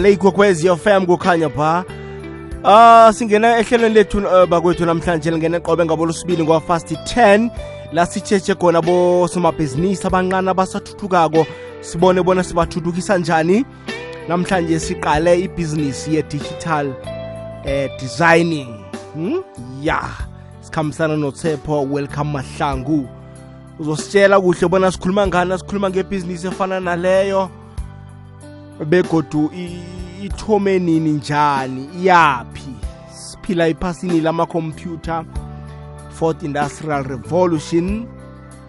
le yofam kukhanya pha. Ah singena ehlelweni lethu uh, bakwethu namhlanje lingena qobe ngabo lusibili ngwa-fast 10 la sitshetshe khona bosomabhizinisi abanqana abasathuthukako. Sibone bona sibathuthukisa njani. Namhlanje siqale ibhizinisi ye-digital eh, designing. Hmm? ya sikhambisana nothepho welcome mahlangu. Uzositshela kuhle bona sikhuluma ngani sikhuluma ngebhizinisi efana naleyo begodu ithome nini njani? Iyaphi? Siphila ephasini lamakhompyutha fourth industrial revolution.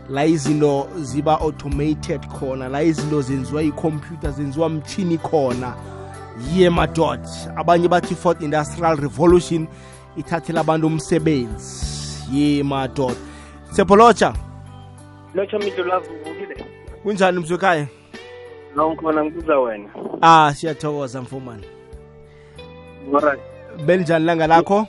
La izinto ziba automated khona la izinto zenziwa ikhompyutha zenziwa mchini khona. Ye madod abanye bathi fourth industrial revolution ithathela abantu umsebenzi. Ye madod sepholotsha lotsha midlo lavuvukile kunjani mzwekhaya ngikhona ngibuza wena. Ah siyathokoza mfumane. Belinjani langa lakho?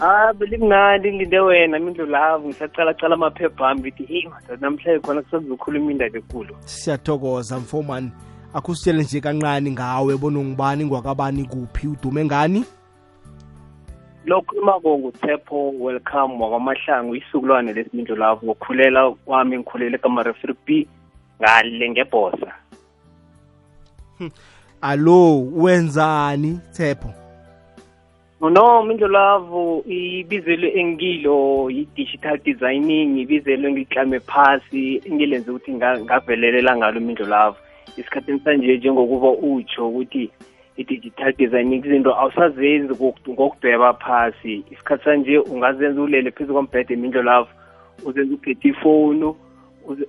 Ah belimnandi ngilinde wena mindlu lavo ngisacalacala amaphepha ami ngithi hey madoda namhlanje khona kusazokhuluma indaba ekulu. Siyathokoza mfumane. Akusitshele nje kancane ngawe bona ungubani ngwakabani kuphi udume ngani? Lokhuluma-ko nguthepho welcome wakwamahlangu isukulwane lesimindlu lavo ngokukhulela kwami ngikhulele ekamarefri b ngale ngebhosa alo wenzani thepho? No mindlolavu ibizelo engilo yi-digital designing ibizelo engiklame phasi engilenze ukuthi ngavelelela ngalo mindlolavu esikhathini sanje njengokuba utsho ukuthi i-digital designing izinto awusazenzi ngokudweba phasi. Isikhathi sanje ungazenza ulele phezu kombhede mindlolavu uzenza uphethe ifonu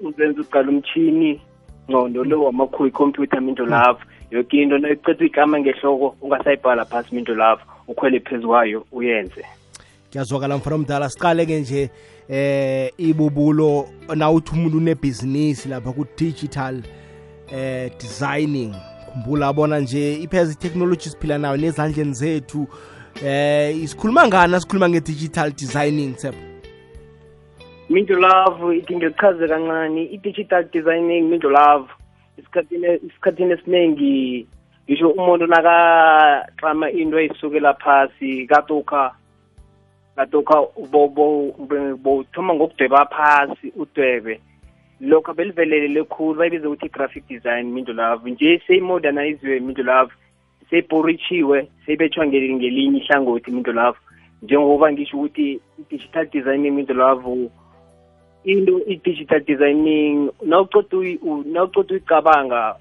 uzenza uqala umchini ngcondo lo wamakhuwa ikhompyutha mindlolavu yoke into nayiqeda igama ngehloko ungasayibhala phasi minto lapho ukhwele phezu kwayo uyenze. Kuyazwakala mfana omdala siqale-ke nje eh ibubulo nawuthi umuntu unebhizinisi lapha ku-digital eh designing. Khumbula bona nje ipheza i-technology siphila nayo nezandleni zethu. Eh isikhuluma ngani asikhuluma nge-digital designing sep minto love ithi ngilichaze kancane i-digital designing minto love isikhathini isikhathini esiningi ngisho umuntu nakaxama into eyisukela phasi katokha katokha bowuthoma ngokudweba phasi udwebe. Lokho belivelelele khulu bayibiza ukuthi i-graphic design minto love nje seyimoderniziwe minto love seyiporithiwe seyibethwa ngelinye ihlangothi minto love njengoba ngisho ukuthi i-digital designing minto love into i-digital designing nawuceda uyicabanga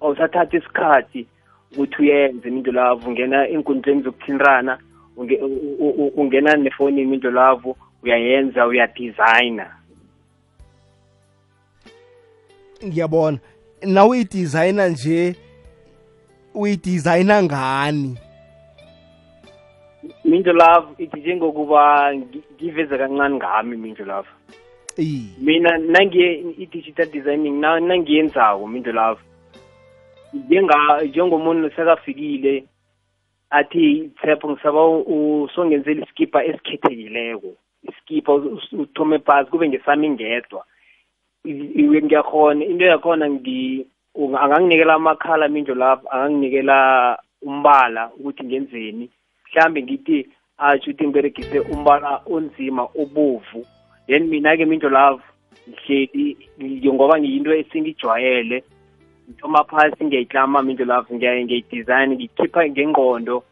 awusathatha isikhathi ukuthi uyenze into lavo ungena enkundleni zokuthintana ungena nefonini into lavo uyayenza uyadesigner. Ngiyabona. Nawe uyidesigner nje uyidesigner ngani minjo love ithi njengokuba ngiveze kancane ngami minjo love. Mina nangiye i-digital designing nangiyenzako minjo love. Njengomuntu sekafikile athi tshepo ngisaba usongenzela iskipa esikhethekileko. Iskipa uthome phasi kube ngesami ngedwa. Iwe ngiyakhona into yakhona anganginikela amakhala minjo lapho anganginikela umbala ukuthi ngenzeni. Mhlambe ngithi atsho ukuthi ngiberegise umbala onzima obovu. Then mina-ke minto love ngihleli ngoba ngiyinto esingijwayele ngithoma phasi ngiyayiklama minto love ngiyayidesign ngikhipha ngengqondo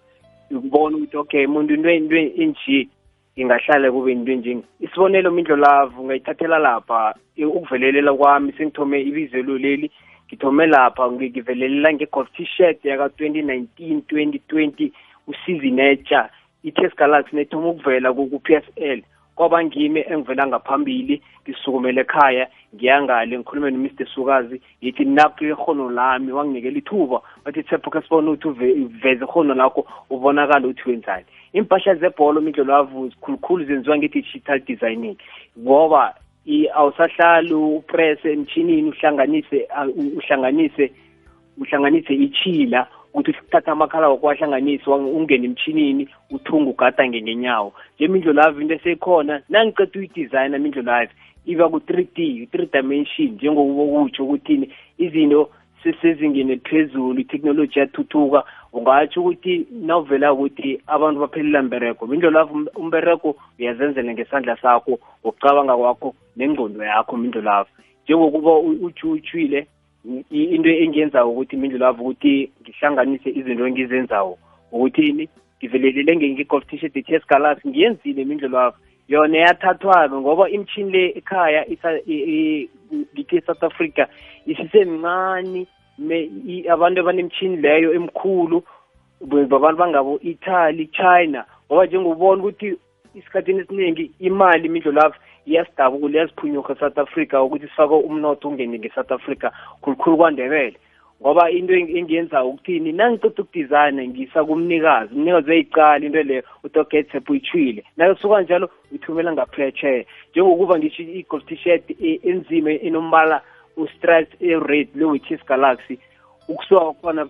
ngibona ukuthi okay muntu into into enje ingahlala kube into enjeni isibonelo mindlo love ungayithathela lapha ukuvelelela kwami sengithome ibizelo leli ngithome lapha ngivelelela nge-golf t-shirt yaka-2019 2020 usizi netsha i-test galaxy nethoma ukuvela ku-p s l kwaba ngimi engivela ngaphambili ngisukumele ekhaya ngiyangale ngikhulume no-mr. Sukazi ngithi nakho ikhono lami. Wanginikela ithuba wathi thepho khe sibone ukuthi uveze ikhono lakho ubonakala ukuthi wenzani. Iimpahla zebholo mindlelo wavuzi khulukhulu zenziwa nge-digital designing ngoba awusahlali upresse emtshinini uhlanganise uhlanganise uhlanganise ichila ukuthi uthatha amakhala wakwahlanganisi ungene emtshinini uthunga ugadange ngenyawo. Nje mindlo live into esekhona nangiceda uyidesigna mindlo live iba ku-three d u-three dimension njengokuba kutsho ukuthini izinto sesezingeni eliphezulu itheknoloji yathuthuka. Ungatsho ukuthi nawuvela ukuthi abantu baphelela mbereko mindlolavu umbereko uyazenzela ngesandla sakho ngokucabanga kwakho nengqondo yakho mindlolavu njengokuba utshutshwile into engiyenzayo ukuthi mindlolavu ukuthi ngihlanganise izinto engizenzayo ukuthini ngivelelele nge-golf t-shirt i-ts galaxy ngiyenzile mindlolavu yona yathathwa-ke ngoba imishini le ekhaya ngithi e-south africa isisemncane abantu abanemishini leyo emkhulu babantu bangabo italy china. Ngoba njengobona ukuthi isikhathini esiningi imali imidlo lapho iyasiphunyuka e-south africa ukuthi sifake umnotho ungene nge-south africa khulukhulu kwandebele. Ngoba into engiyenza ukuthini? Nangiceda ukudizayina ngisa kumnikazi umnikazi uyayicala into leyo utogetep uyithwile nakusuka njalo uyithumela ngaphetsheya njengokuba ngisho i-gold t-shirt e, enzima enombala u-stripe e-red le-witches galaxy ukusuka khona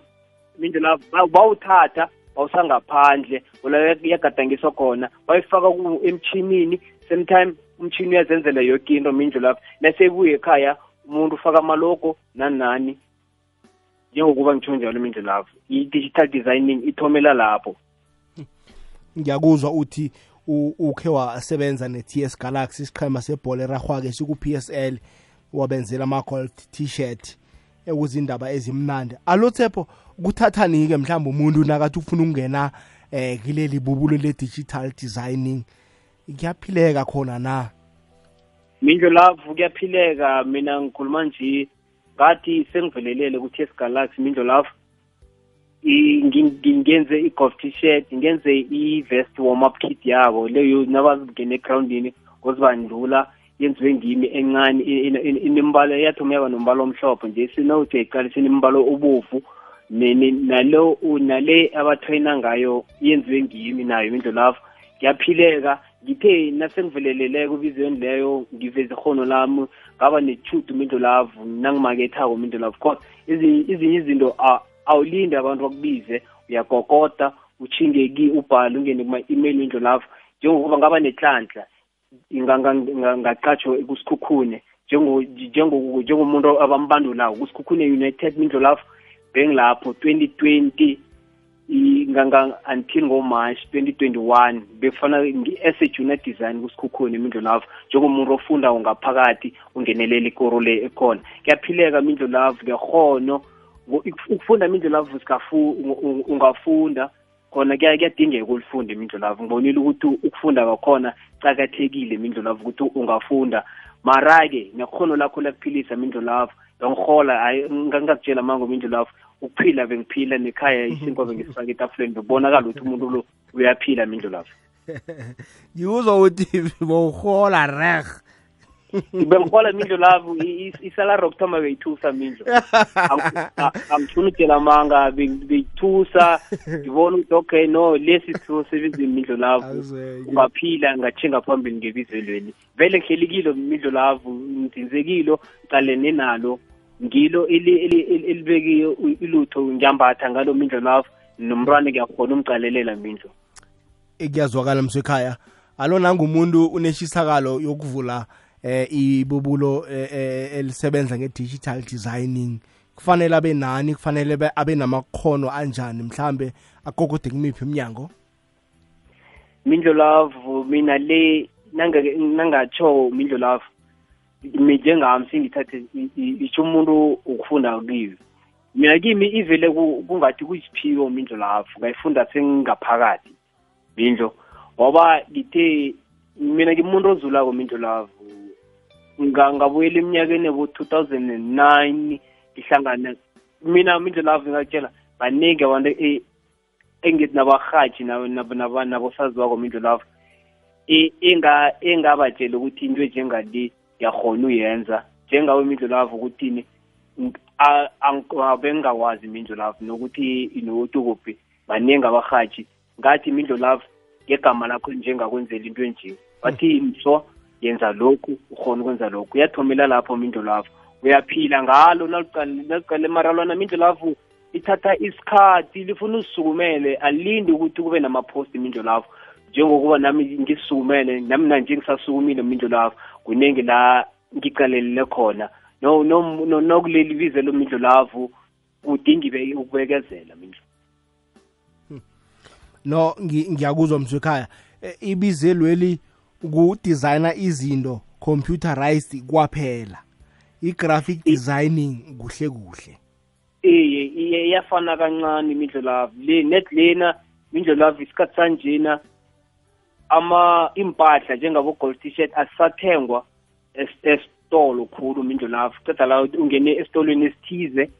mindlela bawuthatha bawusangaphandle ola yagadangiswa khona bayifaka emchinini same time umchini uyazenzela yoke into mindlu nasebuye ekhaya umuntu ufaka amaloko nanani nani njengokuba ngitsho njalo mindlu i-digital designing ithomela lapho. Ngiyakuzwa uthi ukhe wasebenza ne-ts galaxy isiqhema sebhola erahwake siku-p s l wabenzela ama-gold t-shirt ekuzindaba ezimnandi. Alo tsepho kuthathani-ke mhlawumbe umuntu nakathi ufuna ukungena um kileli bubulo le-digital designing kuyaphileka khona na? Mindlo lavu kuyaphileka mina ngikhuluma nje ngathi sengivelelele ku-ts galaxy mindlo lavu ngingenze i-golf t-shirt ngenze i-vest warm up kit yabo leyo nabangene egrawundini ngozibandlula yenziwe ngimi encane inembala yathoma yaba nombala omhlophe nje sinawuthi ayiqali sinembala obovu nalo nale abatrayina ngayo yenziwe ngimi nayo imindlo lapho. Ngiyaphileka ngithe nasengiveleleleko ebizweni leyo ngiveza ikhono lami ngaba nethudu mindlo lavu nangimakethako mindlo lavu cause ezinye izinto awulindi abantu bakubize uyagogoda uchinge ki ubhale ungene kuma-email mindlo lavu njengokuba ngaba netlanhla ngaqatshwa kusikhukhune njengomuntu abambandulayo kusikhukhune united mindlo lapho bengilapho 2020 until ngomarch 2021 befana as a junior design kusikhukhuni imindlulavu njengomuntu ofunda ngaphakathi ungenelela ikoro le ekhona. Kuyaphileka imindlulavu ngehono ukufunda imindlulavu ungafunda khona kuyadingeka ulifunde imindlulavu ngibonile ukuthi ukufunda kwakhona cakathekile imindlulavu ukuthi ungafunda. Mara-ke nekhono lakho lakuphilisa imindlulavu yangihola hayi ngingakutshela mango imindlulavu ukuphila bengiphila nekhaya isinkwa bengisifaka etafuleni bekubonakala ukuthi umuntu lo uyaphila imindlulavu ngiwuzwa ukuthi bowuhola reg bengihola mindlo lavo isalari okuthoma beyithusa mindlo angifuna utshela manga beyithusa ngibona ukuthi okay no lesi sithuo sebenzini mindlo lavo ungaphila ngatshinga phambili ngebizwelweni vele ngihlelekile mindlo lavo nginzinzekilo qalene nalo. Ngilo elibekiyo ilutho ngiyambatha ngalo mindlo lavo nomntwana ngiyakhona umqalelela mindlo. Ekuyazwakala msekhaya alo nangumuntu uneshisakalo yokuvula eh ibubulo elisebenza nge-digital designing. Kufanele abe nani? Kufanele abe namakhono anjani? Mhlambe agogode kumiphi iminyango mindlo love mina le nangatsho mindlo love njengami singithathe isho umuntu ukufunda kiyo mina kimi ivele kungathi kuyisiphiwo mindlo love ngayifunda sengingaphakathi mindlo ngoba ngithe mina ngimuntu ozulako mindlo love ngabuyela eminyakeni ebo-2009 ngihlangana mina mindlu lavo ngakutshela baningi abantu engithi nabarhatshi nabosaziwako mindlu lavo engabatshela ukuthi into njengale ngiyakhona uyenza. Njengawe imindlu lavo ukuthini bengingakwazi imindlu lavo nokuthi nokuthi kuphi baningi abahatshi ngathi imindlu lavo ngegama lakho njengakwenzela into enje bathi mso yenza lokhu ukhona ukwenza lokhu. Uyathomela lapho mindlo lavo uyaphila ngalo naluqale mara mindlo lavo ithatha isikhathi lifuna usukumele. Alindi ukuthi kube namaphosti imindlu lavo njengokuba nami ngisukumele nami nanje ngisasukumile mindlo lapho kuningi la ngicalelele khona. No no nokuleli bize lomidlo lapho kudinga ukubekezela mindlu no ngiyakuzwa msekhaya e, ibizelweli ukudesigner izinto computerized kwaphela. I-graphic designing kuhle kuhle. Iye iyafana kancane imindlelavu le net lena imindlelavu isikhathi sanjena ama impahla njengabo-gold t-shirt asisathengwa esitolo khulu imindlelavu ceda la ungene esitolweni esithize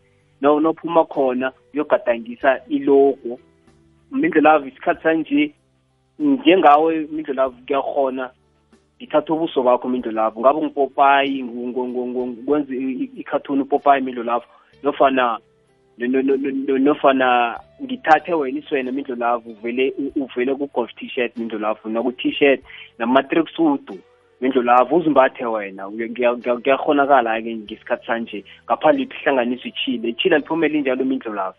nophuma khona uyogadangisa ilogo imindlelavu isikhathi sanje njengawe imindlelavu kuyakhona ngithatha ubuso bakho imindlelavu ngabe ngipopayi kwenza ikhathuni upopayi imindlelavu nofana nofana ngithathe wena iswena mindlo lavu uvele uvele ku-golf t-shirt mindlo lavu naku-t-shirt nama-tracksuit mindlo lavu uzimbathe wena. Kuyakhonakala-ke ngesikhathi sanje ngaphandle ihlanganiso ichile. Ichile liphumele injalo mindlo lavu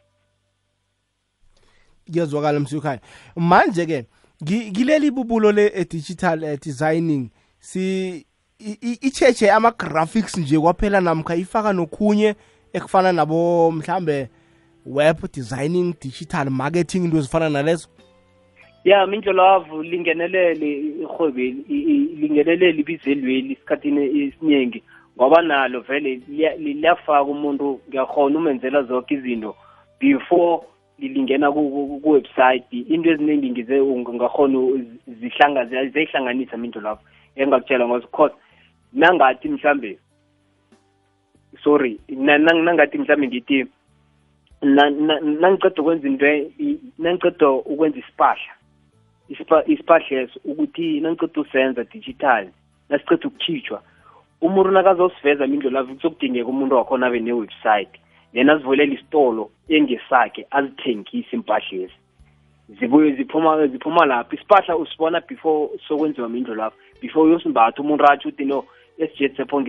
kuyazwakala msukhaya manje-ke kileli bubulo le-digital eh, designing si icheche ama-graphics nje kwaphela namkha ifaka nokhunye ekufana nabo mhlambe web designing digital marketing into ezifana nalezo? Ya mindlolavu lingenelele ihwebeli lingenelele ibizelweli esikhathini esiningi ngoba nalo vele liyafaka umuntu ngiyakhona umenzela zonke izinto before lilingena ku-website into eziningi ngize ngakhona ziyihlanganisa mindlolavu engakutshela ngoba because nangathi mhlambe sorry nangathi mhlawumbe ngithi nangiceda ukwenza into nangiceda ukwenza isipahla. Isipahleso ukuthi nangiceda usenza digital nasiceda ukukhitshwa umuntu nakazosiveza mindlo lavu kuzokudingeka umuntu wakhona abe ne-website. Then azivulela isitolo engesakhe azithengise impahlezi zibuye ziphuma ziphuma lapho. Isipahla usibona before sokwenziwa mindlo lapho before uyosimbatha umuntu atsho uthi no SJ Tshepo SJ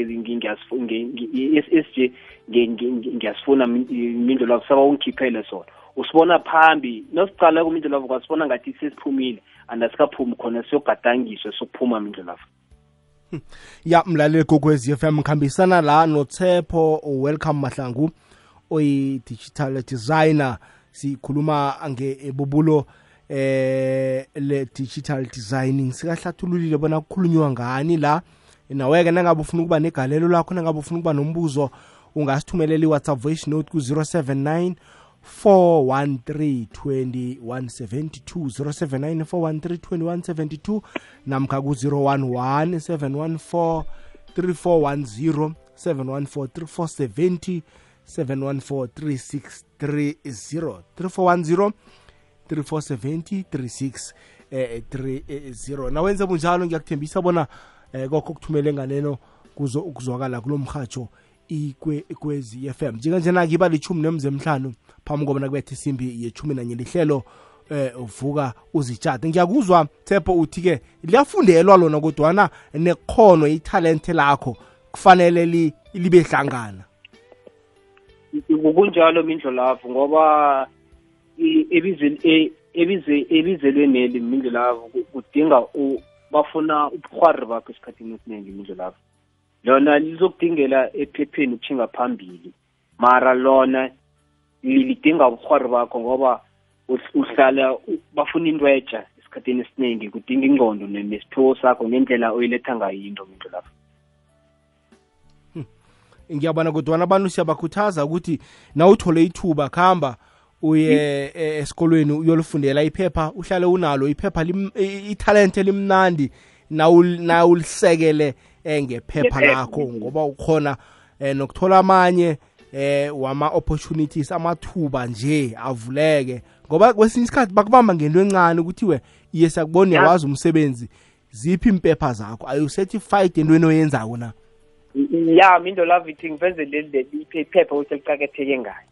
ngiyasifuna mindlo lavo saba ungikhiphele sona. Usibona phambi nosicala kumindlo lavo kwasibona ngathi sesiphumile andasikaphumi khona siyogadangiswe sokuphuma mindlo lavo ya mlaleli kokwezi FM khambisana la noTshepo welcome mahlangu oyi-digital designer. Sikhuluma ngebubulo eh le digital designing. Sikahlathululile bona kukhulunywa ngani la? Nawe-ke nangabe ufuna ukuba negalelo lakho nangabe ufuna ukuba nombuzo ungasithumelela i-whatsapp voice note ku-079 413 2172 079 413 2172 namkha ku-011 714 3410 714 3470 714 3630 3410 3470 3630 nawenze bunjalo ngiyakuthembisa bona eh kokho kuthumele nganeno kuzo ukuzwakala kulomhatsho ikwezi FM njenganjena ke iba lichumi nemzemhlanu phambi kobana kubethe isimbi yechumi nanye lihlelo eh uvuka uzitshade ngiyakuzwa Thepho uthi ke liyafundelwa lona kodwana nekhono italent lakho kufanele libe hlangana. Kunjalo mindlo lapho ngoba ebizweni ebizelweni mindlo lapho kudinga bafuna ubuhwari bakho esikhathini esiningi imindlo lapho. Lona lizokudingela ephepheni ukuthinga phambili mara lona lidinga ubuhwari bakho ngoba uhlala bafuna into etsha esikhathini esiningi kudinga ingqondo nesiphiwo sakho ngendlela oyiletha ngayo into mindlu lapho. Ngiyabona kodwana abantu siyabakhuthaza ukuthi na uthole ithuba khamba uye e, esikolweni uyolifundela iphepha uhlale unalo iphepha italent elimnandi nawulisekele eh, ngephepha lakho ngoba ukhona eh, nokuthola amanye eh wama opportunities amathuba nje avuleke. Ngoba kwesinye isikhathi bakubamba ngento encane ukuthi we iye sakubona uyawazi umsebenzi ziphi impepha zakho? Are you certified entweni oyenzako na? Ya mindo love it ngiveze leli iphepha uselicaketheke ngayo.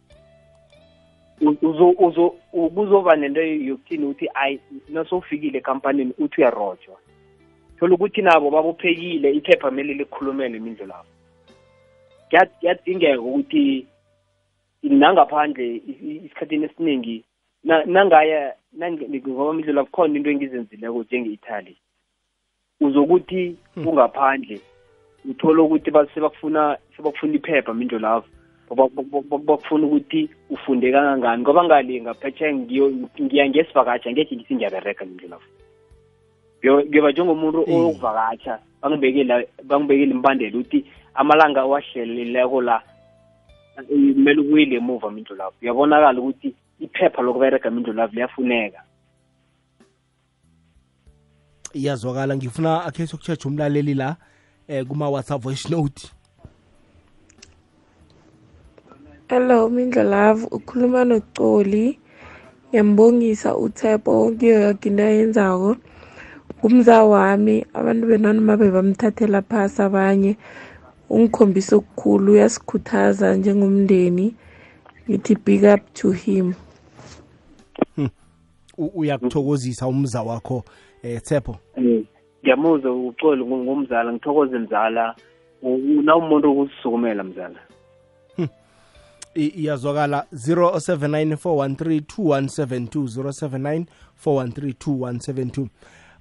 Uzo kuzoba nento yokuthini ukuthi ayi nasowufikile ekampanini uthi uyarojwa. Thola ukuthi nabo babophekile iphepha kumele likhulumele imindlu lapho kuyadingeka ukuthi nangaphandle isikhathini esiningi nangaya ngoba mindlu lapho khona into engizenzileko njenge-italy. Uzokuthi hmm. ungaphandle uthola ukuthi sebakufuna sebakufuna iphepha mindlu lapho Ba- ba- ba- ba- bakufuna ukuthi ufunde kangangani ngoba ngale ngaphetsheya ngiya ngesivakatsha ngekhe ngithi ngiyabereka ngindlelafo ngiyoba njengomuntu Eh. oyokuvakatsha bangibekela bangibekela imbandela ukuthi amalanga owahlelileko la kumele ubuyile emuva mindlu lapho. Uyabonakala ukuthi iphepha lokubereka mindlu lapho liyafuneka. Iyazwakala ngifuna akhe sokutshetsha umlaleli la eh kuma-whatsapp voice note. Hello Mindlolavu ukhuluma noColi ngiyambongisa uThebo kuyo yonke into ayenzako. Kumza wami abantu benanoma bebamthathela phasi abanye. Ungikhombisa okukhulu uyasikhuthaza njengomndeni. Ngithi big up to him. U- uyakuthokozisa umza wakho eh Tshepo Eh, ngiyamuzwa uxolo ngu- ngumzala ngithokoze mzala. U- na umuntu ukusukumela mzala. I- iyazwakala 0794132172 0794132172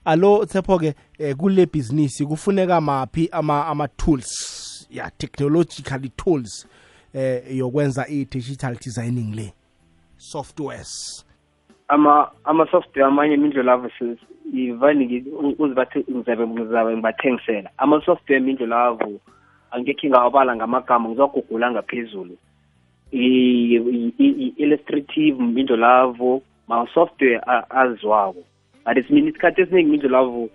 alo Tshepo ke eh, kule business kufuneka maphi ama ama tools ya technological tools eh yokwenza i digital designing le softwares. Ama ama software amanye mindlo lavo ivani ngi- u- uzibathe ngizabe ngizabe ngibathengisela. Ama software mindlo lavo angekhe ngawabala ngamagama ngizogugula ngaphezulu. I- i- i- i- illustrative mbindo lavo ma software a- aziwako but mina isikhathi esiningi imindlu lavo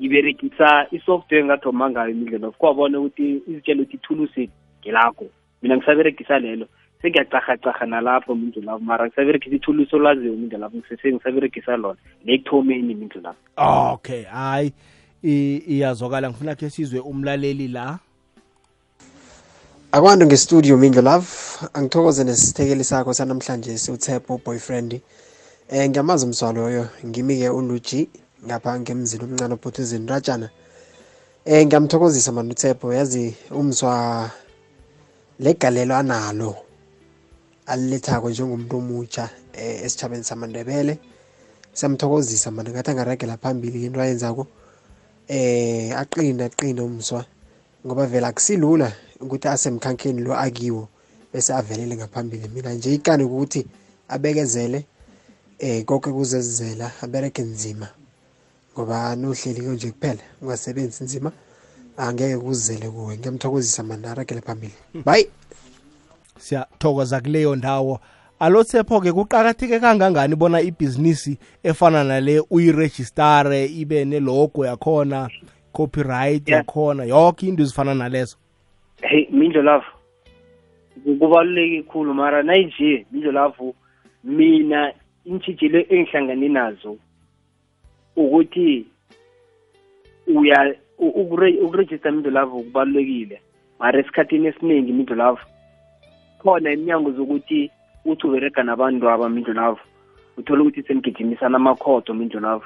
ngiberegisa i-software engathoma ngayo imindlu lavo kwabona ukuthi izitshela ukuthi ithulusi ngilakho. Mina ngisaberegisa lelo sengiyacahacaha nalapho mindlu lavo mara ngisaberegisa ithulusi olaziyo mindlu lavo ngisese ngisaberegisa lona lekuthomeni mindlu lavo. Okay hayi iyazwakala. Ngifuna khe sizwe umlaleli la akwando ngestudio mindlo love. Angithokoze nesithekeli sakho sanamhlanje siuthepho boyfriend. Eh ngiyamazi umswa loyo. Ngimi-ke uluji ngapha ngemzini omncane obhothezini ratshana eh ngiyamthokozisa mani uthepho yazi umswa legalelo analo alilethako njengomuntu omutsha eh, esitjhabeni samandebele. Siyamthokozisa mani ngathi angaragela phambili into ayenzako. Eh aqine aqine umswa ngoba vele akusilula ukuthi asemkhankeni lo akiwo bese avelele ngaphambili. Mina nje ikani ukuthi abekezele eh konke kuzezizela abereke nzima. Ngoba nohleli nje kuphela ungasebenzi nzima angeke kuzele kuwe. Ngiyamthokozisa mani aragele phambili. Bye. Siyathokoza kuleyo ndawo. Alo Tshepo ke kuqakatheke kangangani bona ibhizinisi efana nale uyirejistare ibe nelogo yakhona copyright Yeah. yakhona yonke into ezifana nalezo? Hey mindlo lavo kubaluleke khulu mara nayinje mindlo lavo mina intshijilo engihlangane nazo ukuthi uya ukurejista mindlo lavo kubalulekile mara esikhathini esiningi mindlo lavo khona iminyango zokuthi uthi uberega nabantu aba mindlo lavo uthole ukuthi senigijimisana amakhodo mindlo lavo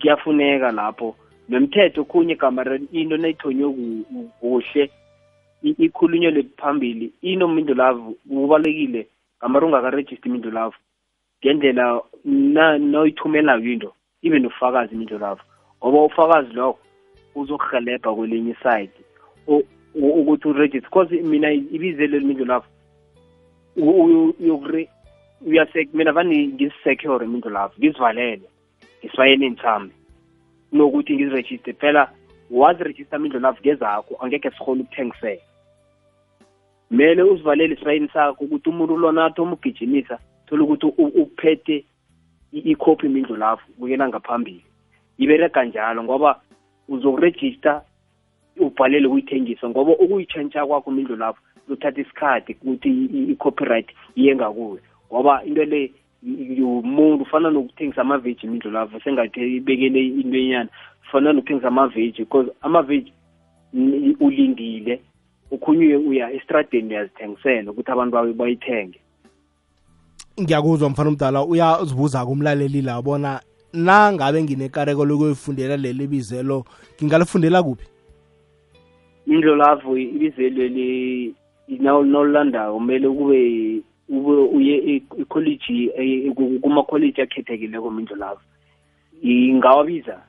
kuyafuneka lapho nomthetho khunye gamara into nayithonywe ku- ku- kuhle ikhulunyelwe phambili inomindu lavo kubalulekile ngamara ungakarejisti imindu lavo ngendlela na noyithumelayo into ibe nofakazi imindu lavo ngoba ufakazi lokho uzokurhelebha kwelinye iside u- u- ukuthi uregister because mina ibizelo limindu lavo mina vane ngizisecure imindu lavo ngizivalele ngisifayele nthambi nokuthi ngizirejiste phela wazirejista mindlu lavo ngezakho angekhe sikhona ukuthengisela mele usivalele isirayini sakho ukuthi umuntu lona athi umugijimisa thola ukuthi u- uphethe i- ikhophi mindlu lapho kuyela ngaphambili. Ibereka njalo ngoba uzokurejista ubhalele ukuyithengisa ngoba ukuyitshentsha kwakho mindlu lapho kuzothatha isikhathi ukuthi i- i- i-copyright iye ngakuwe ngoba into le y- y- umuntu ufana nokuthengisa amaveji mindlu lapho sengathi ibekele into enyana. Ufana nokuthengisa amaveji because amaveji n- ulindile. Ukhunye uya estradeni uyazithengisela ukuthi abantu bawe bayithenge. Ngiyakuzwa mfana omdala uyazibuza kumlaleli la bona nangabe nginekareko lokuyifundela leli bizelo ngingalifundela kuphi? Indlo lapho ibizelo nolundandayo kumele kube ube uye e- ekholeji e- ku- kumakholeji akhethekileko mindlo lapho ingawabiza?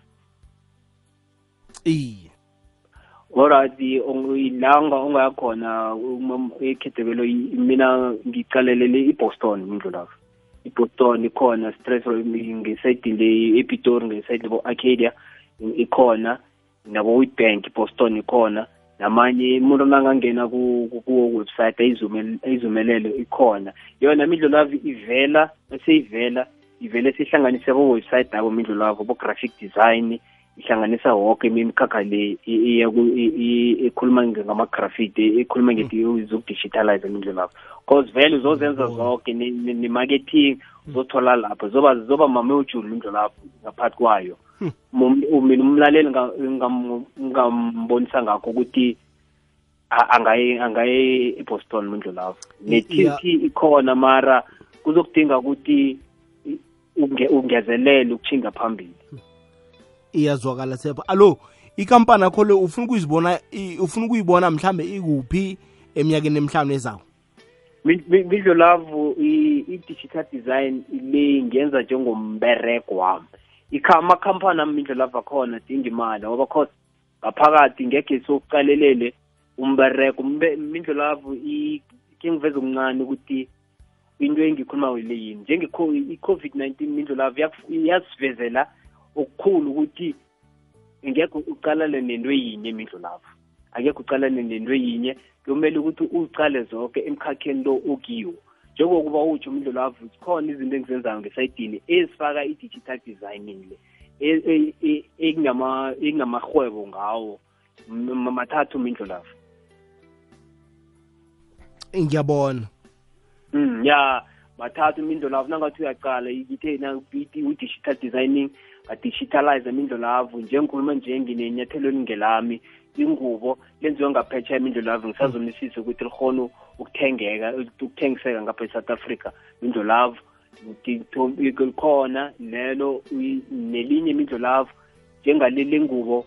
Iye. Alright ong- la unga- ungayakhona uma- ekhethekelo i- mina ngicalelele i-boston mindlu lapho i-boston ikhona stress ngesayidini le epitori ngesayidi lebo arcadia ikhona nabo witbank boston ikhona. Namanye umuntu nangangena ku- ku- kuwo website ayizumel- ayizumelele ikhona. Yona mindlu lavo ivela eseyivela ivele sihlanganise bo-website nabo mindlu lavo bo-graphic design ihlanganisa woke imikhakha le i- iya ku- i- i- ekhuluma ngama-graffiti ekhuluma ngezokudigitalize mindlu lapho cause vele uzozenza zonke ne- ne- ne-marketing uzothola lapho zoba zoba mamejulu mindlu lapho ngaphakathi kwayo. Mum- mina umlaleli nga- ngam- ngambonisa ngakho ukuthi a- angaye angaye eboston mindlu lapho Yeah. ne-tc ikhona mara kuzokudinga ukuthi i- unge- ungezelele ukuchinga phambili. Iyazwakala sepha alo ikampani yakho le ufuna ukuyizibona i- ufuna ukuyibona mhlambe ikuphi eminyakeni emihlanu ezako midlo lavu i-digital design le ngenza njengombereko wami. Ikha amakhampani ami midlo lavu akhona dinga imali ngoba cause ngaphakathi ngekhe sokuqalelele umbereko Umbe- mindlo lavu ke ngiveza okuncane ukuthi into engikhuluma le yini? Njenge-covid-19 mindlo lavu yaku- yasivezela okukhulu ukuthi ngekho uqalane nento yinye mindlo lavu akekho uqalane nento yinye kumele ukuthi ucale zonke emkhakheni lo okiwo. Njengokuba utsho umndlo lavu zikhona izinto engizenzayo ngesayidini ezifaka i-digital designing le e- e- e- ekungama- ekungamahwebo ngawo M- mathathu mindlo lavu ngiyabona. Mm ya. bathatha imindlulavu nangathi uyaqala ngitheni i-digital designing ngadishitalize imindlulavu. Njengikhuluma nje nginenyathelo elingelami ingubo lenziwe ngaphetsha imindlulavu ngisazomisise ukuthi likhone ukuthengeka ukuthengiseka ngapha e-south africa imindlulavu. Likhona lelo nelinye imindlulavu njengaleli ngubo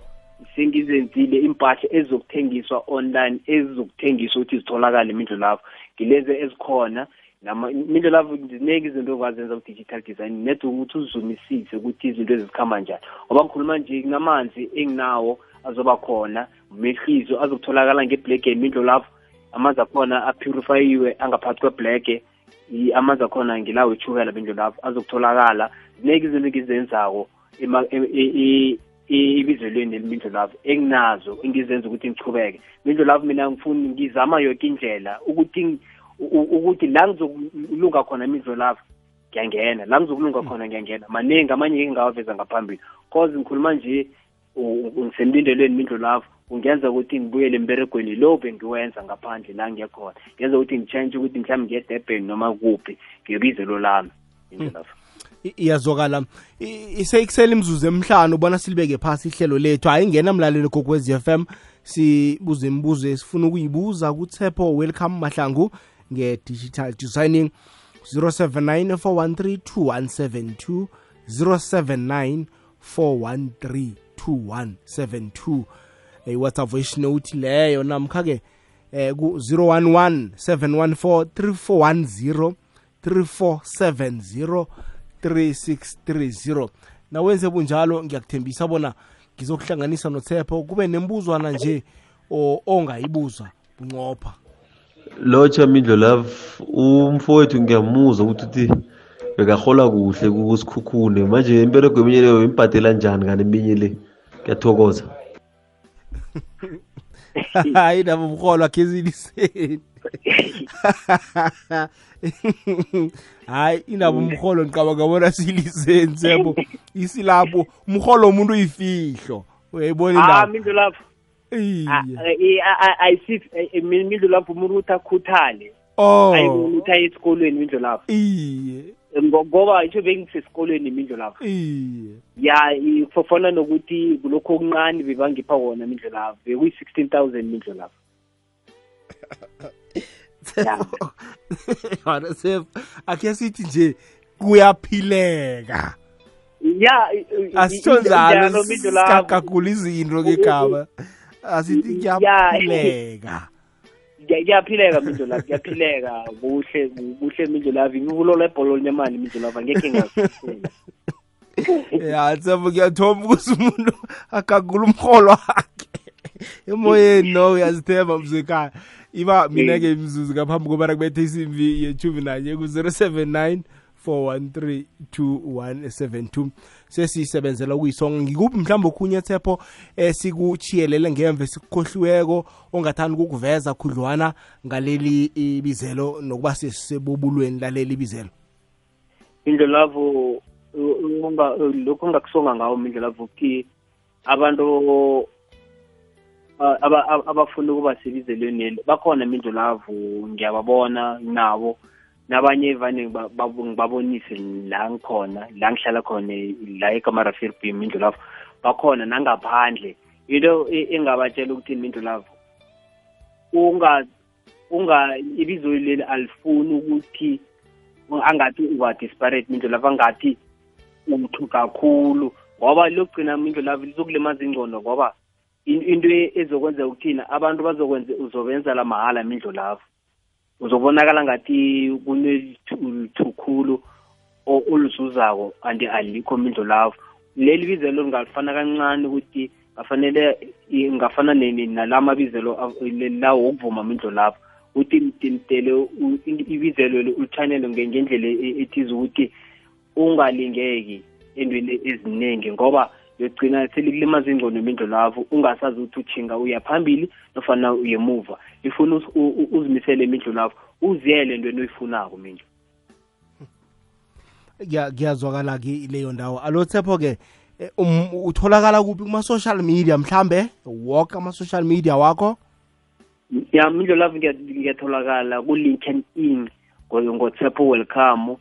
sengizenzile impahla ezizokuthengiswa online ezizokuthengiswa ukuthi zitholakale imindlu lapho ngilenze ezikhona imindlu ziningi izinto okwazenza ku-digital design ned ukuthi uzumisise ukuthi izinto ezikhamba njani. Ngoba ngikhuluma nje kunamanzi enginawo azoba khona mehlizo azokutholakala ngebhlege imindlu lapho amanzi akhona apurifayiwe angaphakathi kweblege amanzi akhona ngilawo ethukela bendlu lapho azokutholakala. Ziningi izinto engizenzako e- e- e- ebizelweni elimindlu lapho enginazo engizenza ukuthi ngichubeke mindlu lapho mina ngifuni ngizama yoke indlela ukuthi ukuthi la ngizokulunga khona imizwe lapho ngiyangena. La ngizokulunga khona ngiyangena. Maningi amanye engingawaveza ngaphambili. Cause ngikhuluma nje ngisemlindelweni mindlu lapho ungenza ukuthi ngibuyele emberegweni lo bengiwenza ngaphandle la ngiyekhona ngenza ukuthi ngitshentshe ukuthi mhlawumbe ngiye-durban noma kuphi ngebizelo lami mindlu lapho I- iyazwakala. Iseyikusela imzuzu emhlanu ubona silibeke phasi ihlelo lethu. Hayi ngena mlaleli gogwez f m sibuze imibuzo esifuna ukuyibuza kuthepho welcome mahlangu nge-digital designing 079 413 079 413 iwhatsapp voice note leyo namkha-ke eh, ku 011 714 3470 3630 nawenze bunjalo ngiyakuthembisa bona ngizokuhlanganisa nothepho kube nembuzwana nje o- ongayibuza bunqopha. Lotsha midlo love umfowethu ngiyamuzwa ukuthi uthi bekahola kuhle kusikhukhune manje imperego eminye leyo imbhadela njani kanti eminye le? Ngiyathokoza. Hayi nabo mrholo akheziliseni hayi indabo umrholo ngicabanga bona siliseni sebo isilapho umrholo umuntu uyifihlo. Uyayibona ah indaba mindlu lapho iye ayisi mindlu lapho umuntu ukuthi akhuthale oh ayikona ukuthi aye esikolweni mindlu lapho iye Ngo- ngoba itsho bengisesikolweni mindlu lapho iye ya i- fofana nokuthi kulokhu okuncane bebangipha wona mindlu lapho bekuyi-sixteen thousand mindlu lapho Ya. Yona sef akhe sithi nje kuyaphileka. Ya i- i- asitsho i- njalo njalo mindlu lapho sikagagula izinto ngegama asithi kuyaphileka. Kuya- kuyaphileka mindlu lapho kuyaphileka. Kuhle kuhle mindlu lapho ngivulo lebholo lemali mindlu lapho angekhe ngazisela ya sebo ngiyathomba ukuthi umuntu agagula umrholo wakhe. Emoyeni no uyazithemba mzekhaya iba mina-ke imzuzu ngaphambi kobana kubethe isimbi yethumi nanye ku-079 413 2172 sesisebenzela ukuyisonga ngikuphi mhlawumbe okhunye thepho esikuchiyelele ngemva sikukhohliweko ongathanda ukukuveza khudlwana ngaleli ibizelo nokuba sesebobulweni laleli bizelo indlelavo lokhu ongakusonga ngawo mindlelavo ki abantu aba- aba- abafuna ukuba sebizelweni bakhona imindlelavu ngiyababona nabo. Nabanye vane ngibabonise la ngikhona la ngihlala khona la ekamarafir indlu imindlelavu bakhona nangaphandle into e- engabatshela ukuthi imindlelavu unga unga ibizo leli alifuni ukuthi angathi uwadisparate mindlu mindlelavu angathi uthu kakhulu. Ngoba lokugcina mindlelavu lizokulimaza ingcondo ngoba into ezokwenzeka ezokwenza ukuthina abantu bazokwenza uzobenza la mahala mindlolavu uzobonakala ngathi kunethu khulu o- oluzuzako anti alikho mindlolavu leli bizelo lingalifana kancane ukuthi ngafanele i- ngafana ne- ne- nala mabizelo av- le- lawo wokuvuma mindlolavu ukuthi mdele u- i- ibizelo le ulithanele nge- ngendlela e- ethize ukuthi ungalingeki endweni eziningi ngoba yogcina selikulimaza ingcondo imindlolavu ungasazi ukuthi uthinga uya phambili nofana uyemuva ifuna uzimisele u- lavo uziyele entweni oyifunako mindlo Kuya- kuyazwakala-ke leyo ndawo. Alo thepho-ke eh, um, utholakala kuphi kuma-social media? Mhlambe walk ama-social media wakho? Ya mindlo lavo ngiyatholakala ku-linken in ngotsepho welcome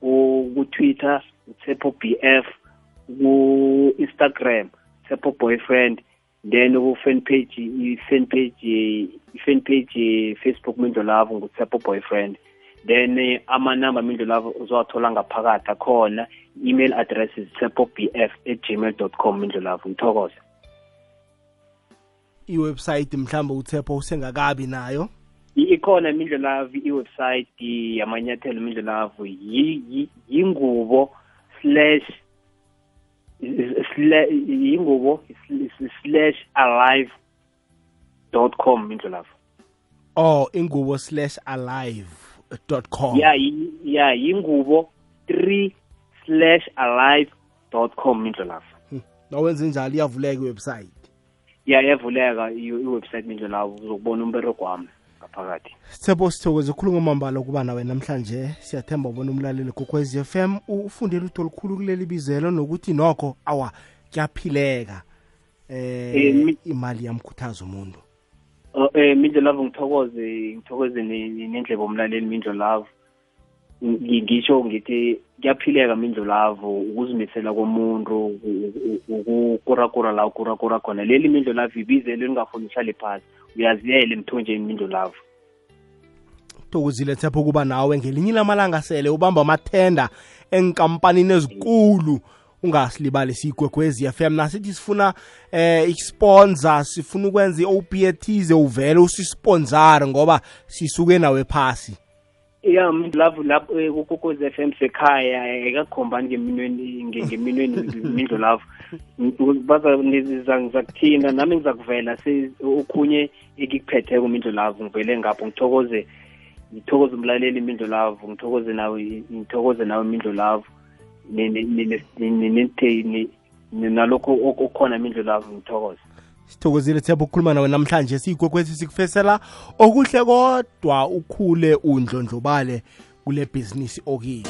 ku- ku-twitter utsepho b f ku-instagram tsepho boyfriend then ku-fan page i-fan page i-fan page facebook mindlolavu ngutsepho boyfriend then eh, amanamba mindlolavu uzowathola ngaphakathi akhona. Email address is tsepho b f at gmail dot com mindlolavu ngithokoze. Iwebsite mhlambe uthepho usengakabi nayo? I- ikhona imindlelavu iwebsite yamanyathelo imindlelavu yi- yi- yingubo slash sla- yingubo slash alive dot com imindlelavu oh ingubo slash alive dot com. Ya yi- ya yingubo three slash alive dot com imindlelavu nawenze njalo iyavuleka iwebsite. Ya yavuleka i- iwebsite imindlelavu uzokubona umberego wami. Ngaphakathi. Sithepho sithokoze khulu ngomambala ukuba nawe namhlanje. Siyathemba ubona umlaleli kokwez f m ufundele utho olukhulu kuleli bizelo nokuthi nokho awa kuyaphileka Eh, eh mi- imali yamkhuthaza umuntu. Oh, eh mindlo love ngithokoze ngithokoze ne- ne- nendlebe omlaleli mindlo love. Ngi- ngisho ngithi kuyaphileka mindlo love ukuzimisela komuntu u- u- ukukurakura la ukurakura khona. Leli mindlo love ibizelo lingafuni uhlale phasi. Uyaziyela emthonjeni mindlo love thokozile thepho ukuba nawe ngelinye lamalanga sele ubamba amathenda enkampanini ezikulu. Ungasilibali siyigwegwezi FM nasithi sifuna eh isponsor sifuna ukwenza i-OP ethize uvele usisponsor ngoba sisuke nawe phasi. Ya mindlo love lapho eh, kukokozi f m sekhaya ekakhombani ngeminweni nge- ngeminweni mindlo love. Baza niza- ngizakuthinda nami ngizakuvela se- okhunye ekikuphetheko mindlo love ngivele ngapho ngithokoze ngithokoze umlaleli mindlo love ngithokoze nawe ngithokoze nawe mindlo love ne- ne- ne- ne- ne- nente- ne- ne- nalokho ok- okukhona mindlo love ngithokoze. Sithokozile thepho ukukhuluma nawe namhlanje. Siyigwegwezi sikufesela. Okuhle kodwa ukhule undlondlobale kule bhizinisi okiyo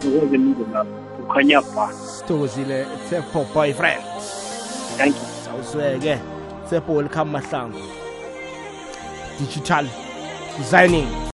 ngithokoze mindlo love ukhanya ba sithokozile thepho boyfriend thank you. Awusweke thepho welcome mahlangu. Digital designing.